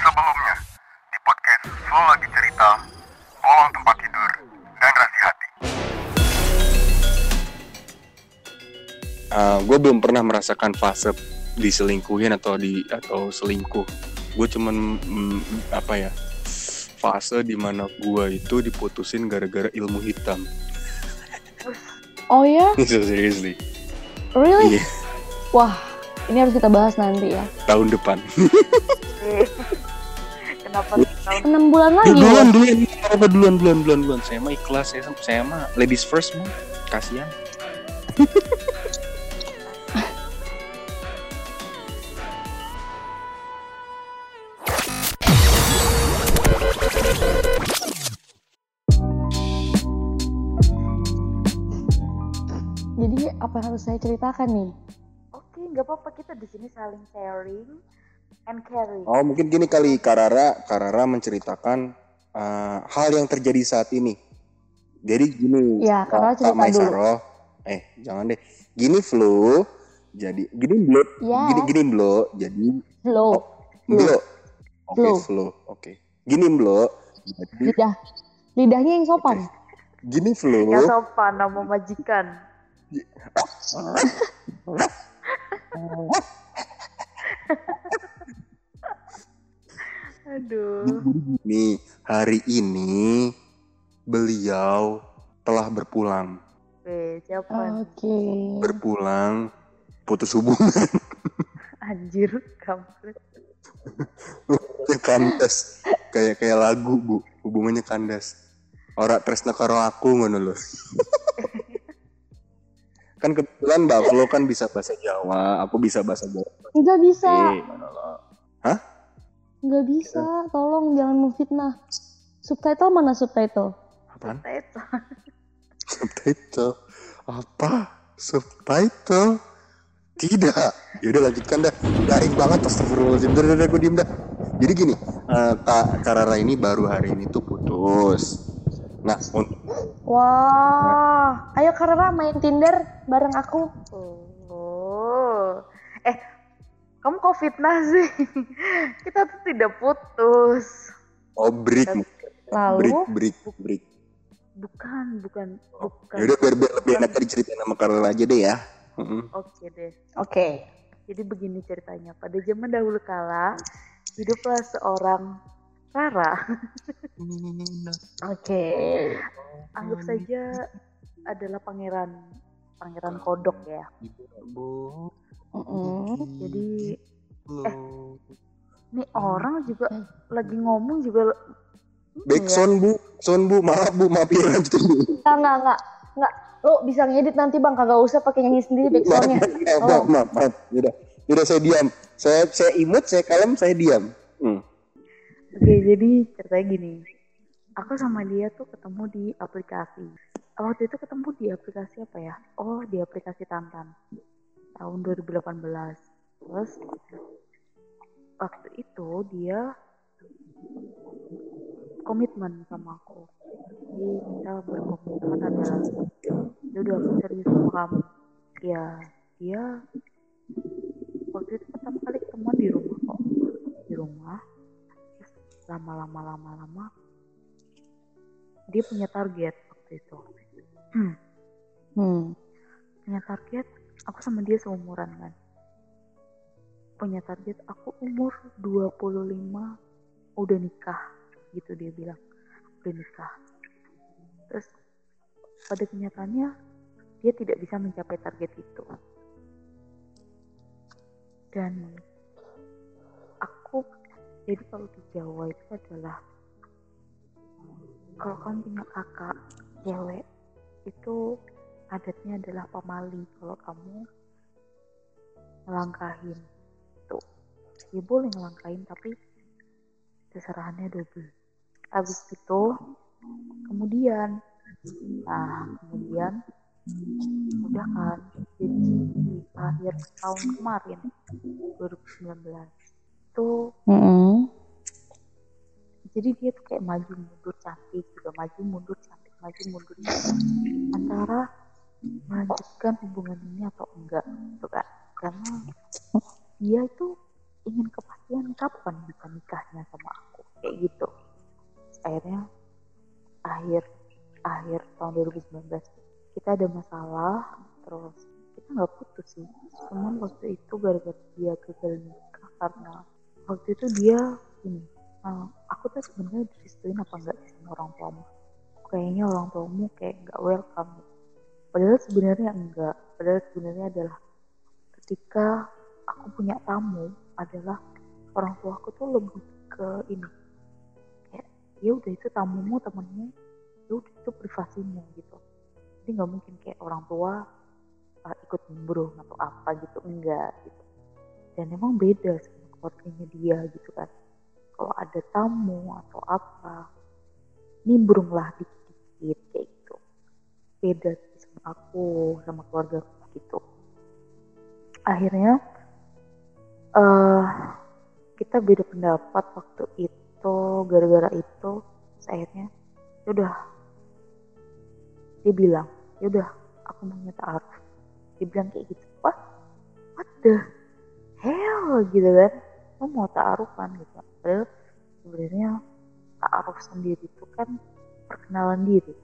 Sebelumnya, di podcast Flow Lagi Cerita, Bolong Tempat Tidur, dan Rasi Hati. gue belum pernah merasakan fase diselingkuhin atau di atau selingkuh gue cuman mm, apa ya fase di mana gue itu diputusin gara-gara ilmu hitam Oh ya? so seriously Really? Iya. Wah, ini harus kita bahas nanti ya. tahun depan Kenapa? Tahun Enam bulan lagi. duluan duluan apa duluan duluan duluan? Duluan. Saya mah ikhlas saya saya mah ladies first mah. Kasihan. Jadi apa yang harus saya ceritakan nih? Oke, nggak apa-apa. Kita di sini saling sharing and caring. oh mungkin gini kali Karara Karara menceritakan uh, hal yang terjadi saat ini jadi gini Ya, Karara Kak. Maisaro eh jangan deh gini flu jadi gini blo Yes. gini gini blo jadi Slow. Blo. Oke, Flow. flow. Oke. Gini, Blo. Jadi, Lidah. Lidahnya yang sopan. gini, flow. Ya sopan nama majikan. Aduh. Nih, hari ini beliau telah berpulang. Oke, siapa? Oke. Berpulang putus hubungan Anjir, kampret. kandas. Kayak kayak lagu, Bu. Hubungannya kandas. Ora tresna karo aku ngono lho. kan kebetulan Mbak Flo kan bisa bahasa Jawa, aku bisa bahasa Jawa. Nggak bisa. Eh, lo? Nggak bisa. Tolong jangan memfitnah. Subtitle mana subtitle? Apaan? Itu. subtitle apa subtitle tidak yaudah lanjutkan dah garing banget astagfirullahaladzim udah udah udah, gue diem dah jadi gini eh, kak Karara ini baru hari ini tuh putus nah Wah. Ayo Karara main Tinder bareng aku. Kok fitnah sih? Kita tuh tidak putus. oh break break Lalu break break Bukan, bukan, bukan. yaudah biar, biar lebih enak diceritain sama Karara aja deh ya. Oke deh. Oke. Jadi begini ceritanya. Pada zaman dahulu kala, hiduplah seorang Rara. Oke. Anggap saja adalah pangeran pangeran kodok ya. Mm-mm. Jadi eh nih orang juga lagi ngomong juga ini back ya. sound bu sound bu maaf bu maaf ya lanjutin bu Enggak, enggak, enggak. Enggak. Lo bisa ngedit nanti bang, kagak usah pakai nyanyi sendiri backsoundnya. maaf maaf maaf, maaf. yaudah yaudah saya diam saya saya imut saya kalem saya diam hmm. Oke, jadi ceritanya gini. Aku sama dia tuh ketemu di aplikasi. Waktu itu ketemu di aplikasi apa ya? Oh, di aplikasi Tantan. Tahun 2018. Terus waktu itu dia komitmen sama aku. Jadi kita berkomitmen adalah ya udah aku serius sama kamu. Ya, dia waktu itu pertama kali ketemuan di rumah kok. Di rumah lama-lama lama-lama dia punya target waktu itu Hmm. punya target aku sama dia seumuran kan punya target aku umur 25 udah nikah gitu dia bilang. Udah nikah. Terus pada kenyataannya dia tidak bisa mencapai target itu. Dan aku jadi kalau di Jawa itu adalah kalau kamu punya kakak cewek itu adatnya adalah pamali kalau kamu ngelangkahin tuh ya boleh ngelangkahin tapi seserahannya double habis itu kemudian nah kemudian udah kan jadi di akhir tahun kemarin 2019 tuh Mm-mm. jadi dia tuh kayak maju mundur cantik juga maju mundur cantik maju mundur cantik antara melanjutkan hubungan ini atau enggak gitu kan karena dia itu ingin kepastian Ian kapan bisa nikahnya sama aku kayak gitu. Akhirnya akhir akhir tahun 2019 kita ada masalah terus kita nggak putus sih. Cuman waktu itu gara-gara dia gagal nikah karena waktu itu dia ini uh, aku tuh sebenarnya direstuin apa enggak sama orang tuamu? Kayaknya orang tuamu kayak nggak welcome. Padahal sebenarnya enggak. Padahal sebenarnya adalah ketika aku punya tamu adalah orang tua aku tuh lebih ke ini. Kayak ya udah itu tamumu temenmu ya udah itu privasimu gitu. Jadi nggak mungkin kayak orang tua uh, ikut nimbrung atau apa gitu enggak gitu. Dan emang beda sama keluarganya dia gitu kan. Kalau ada tamu atau apa nimbrung lah dikit-dikit kayak gitu. Beda sama aku sama keluarga gitu. Akhirnya uh, kita beda pendapat waktu itu gara-gara itu akhirnya yaudah dia bilang yaudah aku mau nyata aruf dia bilang kayak gitu what? What the hell? Gitu kan. Lo mau ta'arufan gitu. Padahal sebenarnya ta'aruf sendiri itu kan perkenalan diri.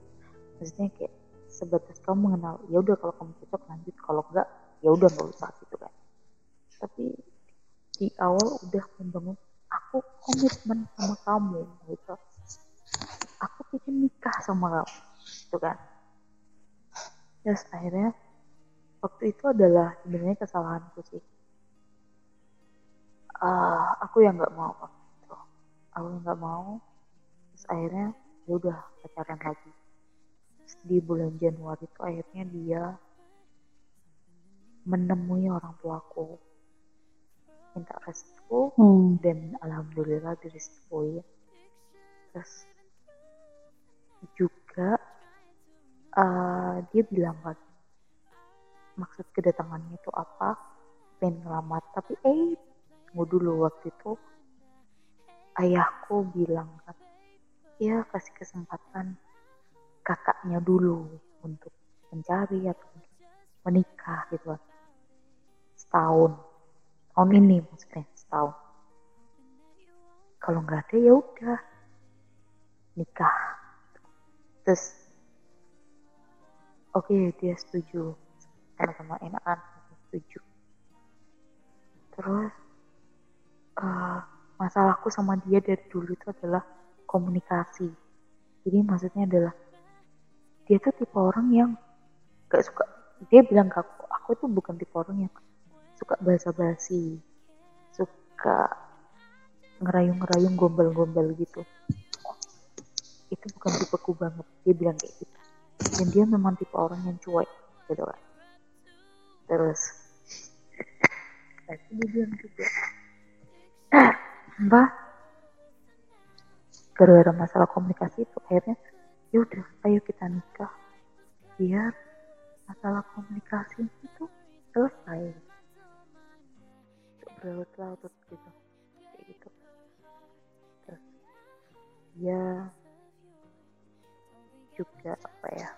Maksudnya kayak sebatas kamu mengenal ya udah kalau kamu cocok lanjut. Kalau enggak ya udah nggak usah gitu kan. Tapi di awal udah membangun aku komitmen sama kamu gitu. Aku ingin nikah sama kamu gitu kan. Terus akhirnya waktu itu adalah sebenarnya kesalahanku sih. Uh, aku yang nggak mau waktu itu. Aku yang nggak mau. Terus akhirnya ya udah pacaran lagi. Terus di bulan Januari itu akhirnya dia menemui orang tuaku minta restu Hmm. dan alhamdulillah direstui terus juga uh, dia bilang kan maksud kedatangannya itu apa? Pengen ngelamar tapi eh tunggu dulu waktu itu. Ayahku bilang kan ya kasih kesempatan kakaknya dulu untuk mencari atau menikah gitu kan. Setahun tahun ini maksudnya setahun. Kalau nggak ada ya udah. Nikah. Terus oke dia setuju. Sama-sama enakan setuju. Terus uh, masalahku sama dia dari dulu itu adalah komunikasi. Jadi maksudnya adalah dia tuh tipe orang yang gak suka. Dia bilang ke aku aku tuh bukan tipe orang yang basa-basi suka ngerayung-ngerayung gombal-gombal gitu. Itu bukan tipeku banget. Dia bilang kayak gitu. Dan dia memang tipe orang yang cuek gitu kan. Terus tapi dia bilang juga mbak gara-gara masalah komunikasi itu akhirnya yaudah ayo kita nikah. Biar masalah komunikasi itu selesai berlarut-larut gitu. Kayak gitu. Terus dia juga apa ya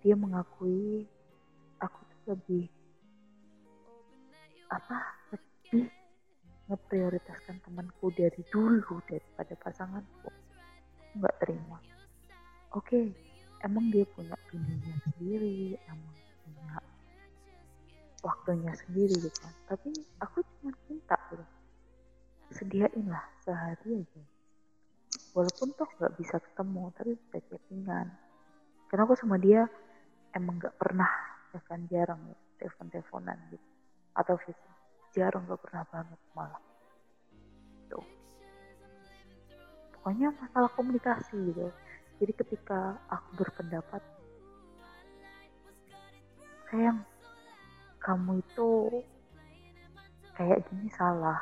dia mengakui aku tuh lebih apa lebih ngeprioritaskan temanku dari dulu daripada pasanganku. Nggak terima. Oke emang dia punya bininya sendiri emang punya waktunya sendiri gitu kan. Tapi aku cuma minta gitu. Sediain lah sehari aja. Walaupun toh nggak bisa ketemu tapi bisa chattingan. Karena aku sama dia emang nggak pernah telepon jarang ya telepon teleponan gitu. Atau fisik jarang nggak pernah banget malah. Tuh pokoknya masalah komunikasi gitu. Jadi ketika aku berpendapat sayang kamu itu kayak gini salah.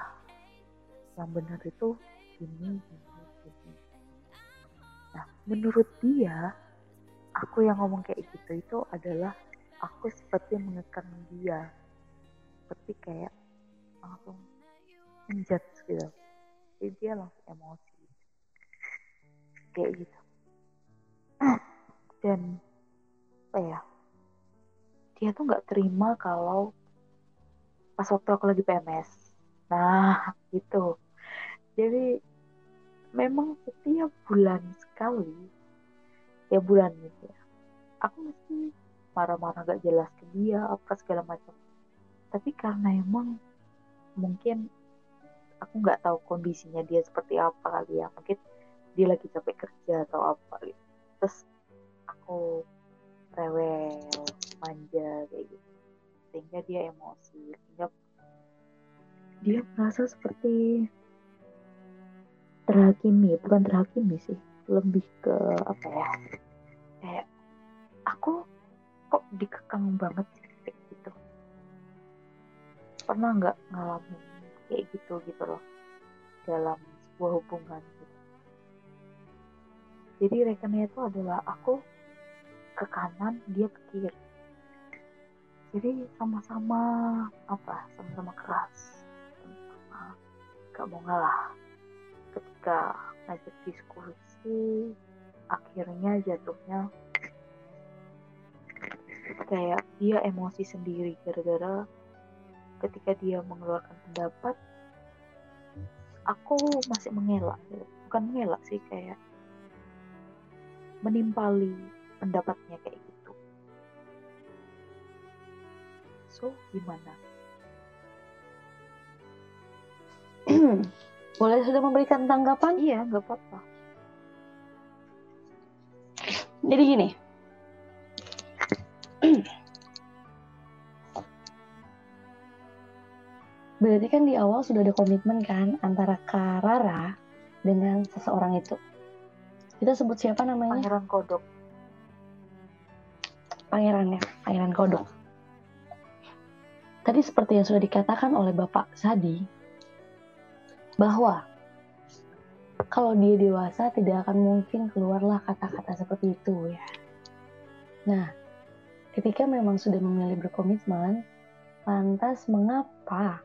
Yang benar itu gini gini gini nah menurut dia aku yang ngomong kayak gitu itu adalah aku seperti mengekang dia. Seperti kayak langsung menjudge gitu. Jadi dia langsung emosi. Kayak gitu. Dan apa ya dia tuh nggak terima kalau pas waktu aku lagi PMS nah gitu. Jadi memang setiap bulan sekali ya bulan gitu ya aku mesti marah-marah gak jelas ke dia apa segala macam. Tapi karena emang mungkin aku nggak tahu kondisinya dia seperti apa kali ya mungkin dia lagi capek kerja atau apa gitu. Terus aku rewel sehingga dia emosi sehingga dia merasa seperti terhakimi bukan terhakimi sih lebih ke apa ya? Kayak aku kok dikekang banget sih? Gitu. Pernah nggak ngalamin kayak gitu gitu loh dalam sebuah hubungan gitu? Jadi rekennya itu adalah aku ke kanan dia ke kiri jadi sama-sama apa sama-sama keras. Sama-sama gak mau ngalah. Ketika ngajak diskusi akhirnya jatuhnya kayak dia emosi sendiri gara-gara ketika dia mengeluarkan pendapat aku masih mengelak. Bukan mengelak sih kayak menimpali pendapatnya kayak gimana Boleh sudah memberikan tanggapan? iya nggak apa-apa Jadi gini. Berarti kan di awal sudah ada komitmen kan antara Karara dengan seseorang itu. Kita sebut siapa namanya? pangeran kodok Pangeran ya, Pangeran Kodok. Tadi seperti yang sudah dikatakan oleh Bapak Sadi, bahwa kalau dia dewasa tidak akan mungkin keluarlah kata-kata seperti itu ya. Nah, ketika memang sudah memilih berkomitmen, lantas mengapa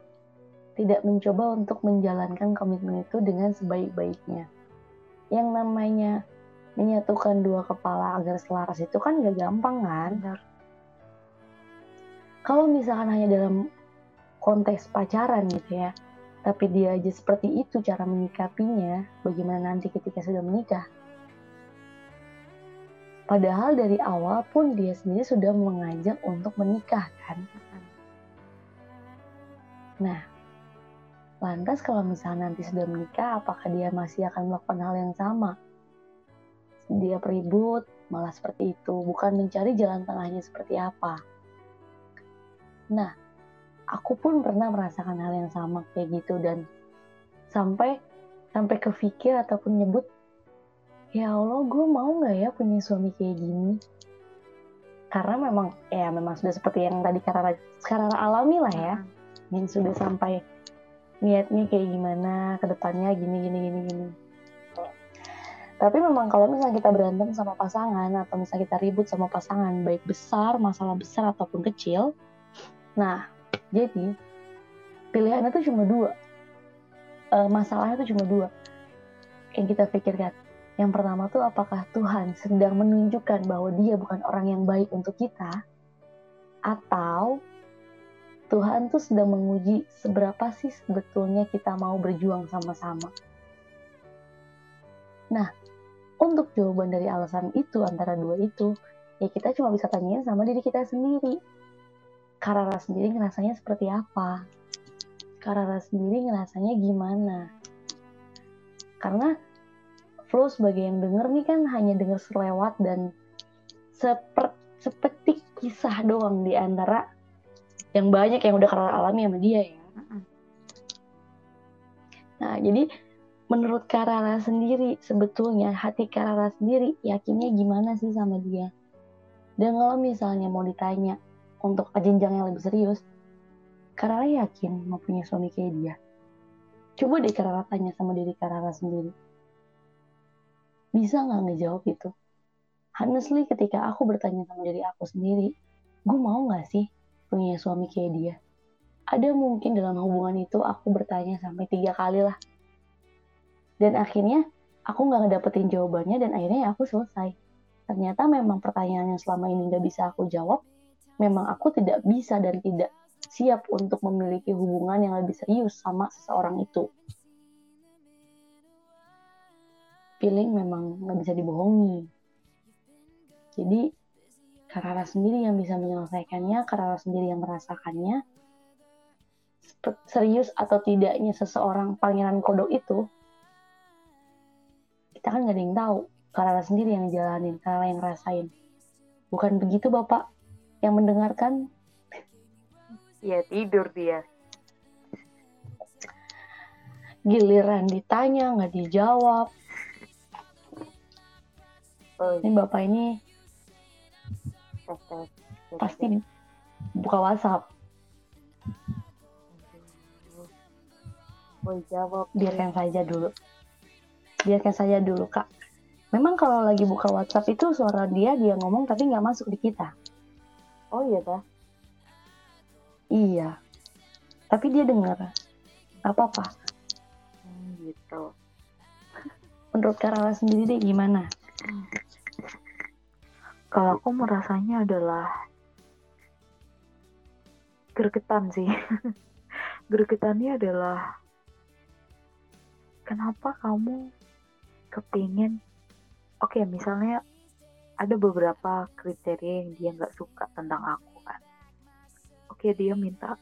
tidak mencoba untuk menjalankan komitmen itu dengan sebaik-baiknya? Yang namanya menyatukan dua kepala agar selaras itu kan gak gampang kan? benar Kalau misalkan hanya dalam konteks pacaran gitu ya, tapi dia aja seperti itu cara menyikapinya, bagaimana nanti ketika sudah menikah? Padahal dari awal pun dia sendiri sudah mengajak untuk menikah kan? Nah, lantas kalau misalnya nanti sudah menikah, apakah dia masih akan melakukan hal yang sama? Dia peribut, malah seperti itu, bukan mencari jalan tengahnya seperti apa. Nah, aku pun pernah merasakan hal yang sama kayak gitu dan sampai sampai kepikir ataupun nyebut ya Allah gue mau nggak ya punya suami kayak gini? Karena memang ya memang sudah seperti yang tadi Karara Karara alami lah ya. Yang sudah sampai niatnya kayak gimana ke depannya gini gini gini gini. Tapi memang kalau misalnya kita berantem sama pasangan atau misalnya kita ribut sama pasangan baik besar masalah besar ataupun kecil nah jadi pilihannya tuh cuma dua Eh, masalahnya tuh cuma dua yang kita pikirkan yang pertama tuh apakah Tuhan sedang menunjukkan bahwa dia bukan orang yang baik untuk kita atau Tuhan tuh sedang menguji seberapa sih sebetulnya kita mau berjuang sama-sama. Nah, untuk jawaban dari alasan itu antara dua itu, ya kita cuma bisa tanyain sama diri kita sendiri. Karara sendiri ngerasanya seperti apa? Karara sendiri ngerasanya gimana? Karena Flo sebagai yang denger nih kan hanya denger selewat dan seper, sepetik kisah doang di antara yang banyak yang udah Karara alami sama dia ya. Nah, jadi menurut Karara sendiri sebetulnya hati Karara sendiri yakinnya gimana sih sama dia? Dan kalau misalnya mau ditanya untuk jenjang yang lebih serius, Karara yakin mau punya suami kayak dia. Coba deh Karara tanya sama diri Karara sendiri. Bisa nggak ngejawab itu? Honestly ketika aku bertanya sama diri aku sendiri, gue mau nggak sih punya suami kayak dia? Ada mungkin dalam hubungan itu aku bertanya sampai tiga kali lah. Dan akhirnya aku nggak ngedapetin jawabannya dan akhirnya ya aku selesai. Ternyata memang pertanyaan yang selama ini nggak bisa aku jawab, memang aku tidak bisa dan tidak siap untuk memiliki hubungan yang lebih serius sama seseorang itu. Feeling memang nggak bisa dibohongi. Jadi, Karara sendiri yang bisa menyelesaikannya, Karara sendiri yang merasakannya. Serius atau tidaknya seseorang pangeran kodok itu, kita kan nggak ada yang tahu. Karara sendiri yang jalanin, Karara yang rasain. Bukan begitu Bapak yang mendengarkan? Ya tidur dia. Giliran ditanya nggak dijawab. Oh, Ini Bapak ini pasti buka WhatsApp. Boy jawab. Biarkan saja dulu. Biarkan saja dulu Kak. Memang kalau lagi buka WhatsApp itu suara dia dia ngomong tapi nggak masuk di kita. Oh iya dah. Iya. Tapi dia dengar. Apa-apa. Hmm, gitu. Menurut Karala sendiri deh gimana? Kalau aku merasanya adalah gregetan sih. Gregetannya adalah kenapa kamu kepingin oke misalnya ada beberapa kriteria yang dia nggak suka tentang aku kan. Oke dia minta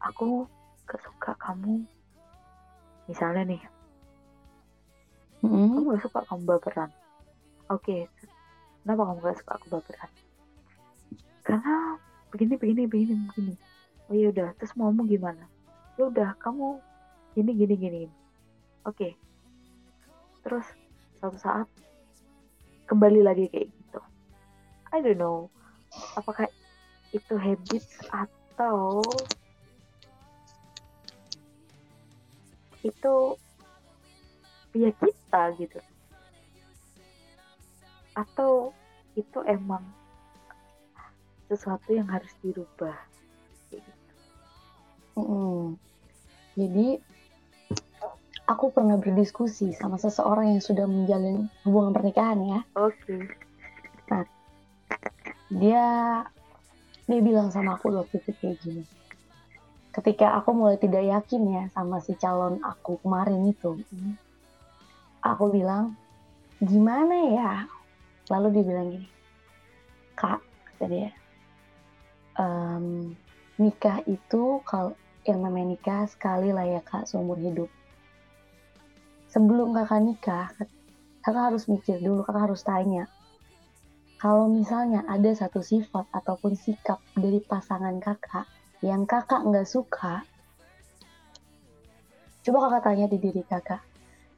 aku gak suka kamu. Misalnya nih Mm-mm. kamu gak suka kamu baperan. Oke kenapa kamu gak suka aku baperan? Karena begini begini begini begini. Oh ya udah terus maumu gimana? Ya udah kamu gini gini gini. Oke terus suatu saat kembali lagi kayak gitu I don't know apakah itu habit atau itu ya kita gitu atau itu emang sesuatu yang harus dirubah gitu. Mm-mm. Jadi aku pernah berdiskusi sama seseorang yang sudah menjalin hubungan pernikahan ya. oke Dia dia bilang sama aku waktu itu kayak gini. Ketika aku mulai tidak yakin ya sama si calon aku kemarin itu, aku bilang gimana ya? Lalu dia bilang gini, kak, kata dia, "Em, nikah itu kalau yang namanya nikah sekali lah ya kak seumur hidup. Sebelum kakak nikah, kakak harus mikir dulu, kakak harus tanya. Kalau misalnya ada satu sifat ataupun sikap dari pasangan kakak yang kakak nggak suka, coba kakak tanya di diri kakak,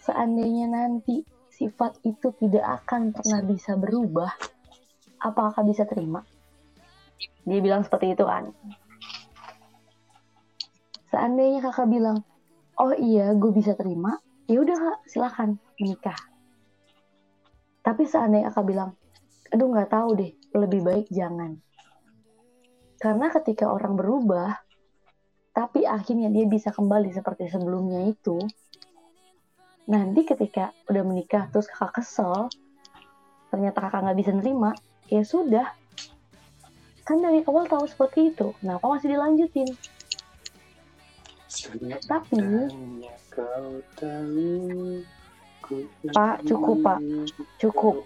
seandainya nanti sifat itu tidak akan pernah bisa berubah, apa kakak bisa terima? Dia bilang seperti itu kan. Seandainya kakak bilang, oh iya gue bisa terima, ya udah kak silakan menikah. Tapi seandainya kakak bilang, aduh nggak tahu deh, lebih baik jangan. Karena ketika orang berubah, tapi akhirnya dia bisa kembali seperti sebelumnya itu, nanti ketika udah menikah terus kakak kesel, ternyata kakak nggak bisa nerima, ya sudah. Kan dari awal tahu seperti itu, kenapa masih dilanjutin? Tapi Pak, cukup, Pak. cukup.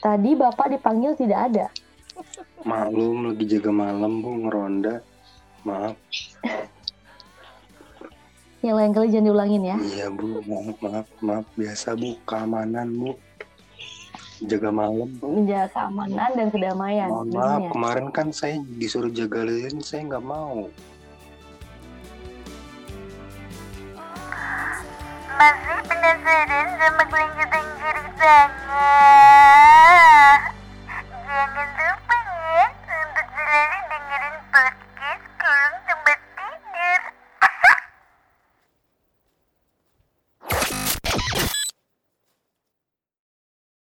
Tadi bapak dipanggil tidak ada. Maklum lagi jaga malam bu ngeronda. Maaf. Yang lain kali jangan diulangin ya. Iya bu, maaf maaf maaf biasa bu keamanan bu. Jaga malam. Menjaga keamanan dan kedamaian. Mohon Bener maaf ya? kemarin kan saya disuruh jaga lilin saya nggak mau. Masih penasaran sama kelanjutan ceritanya?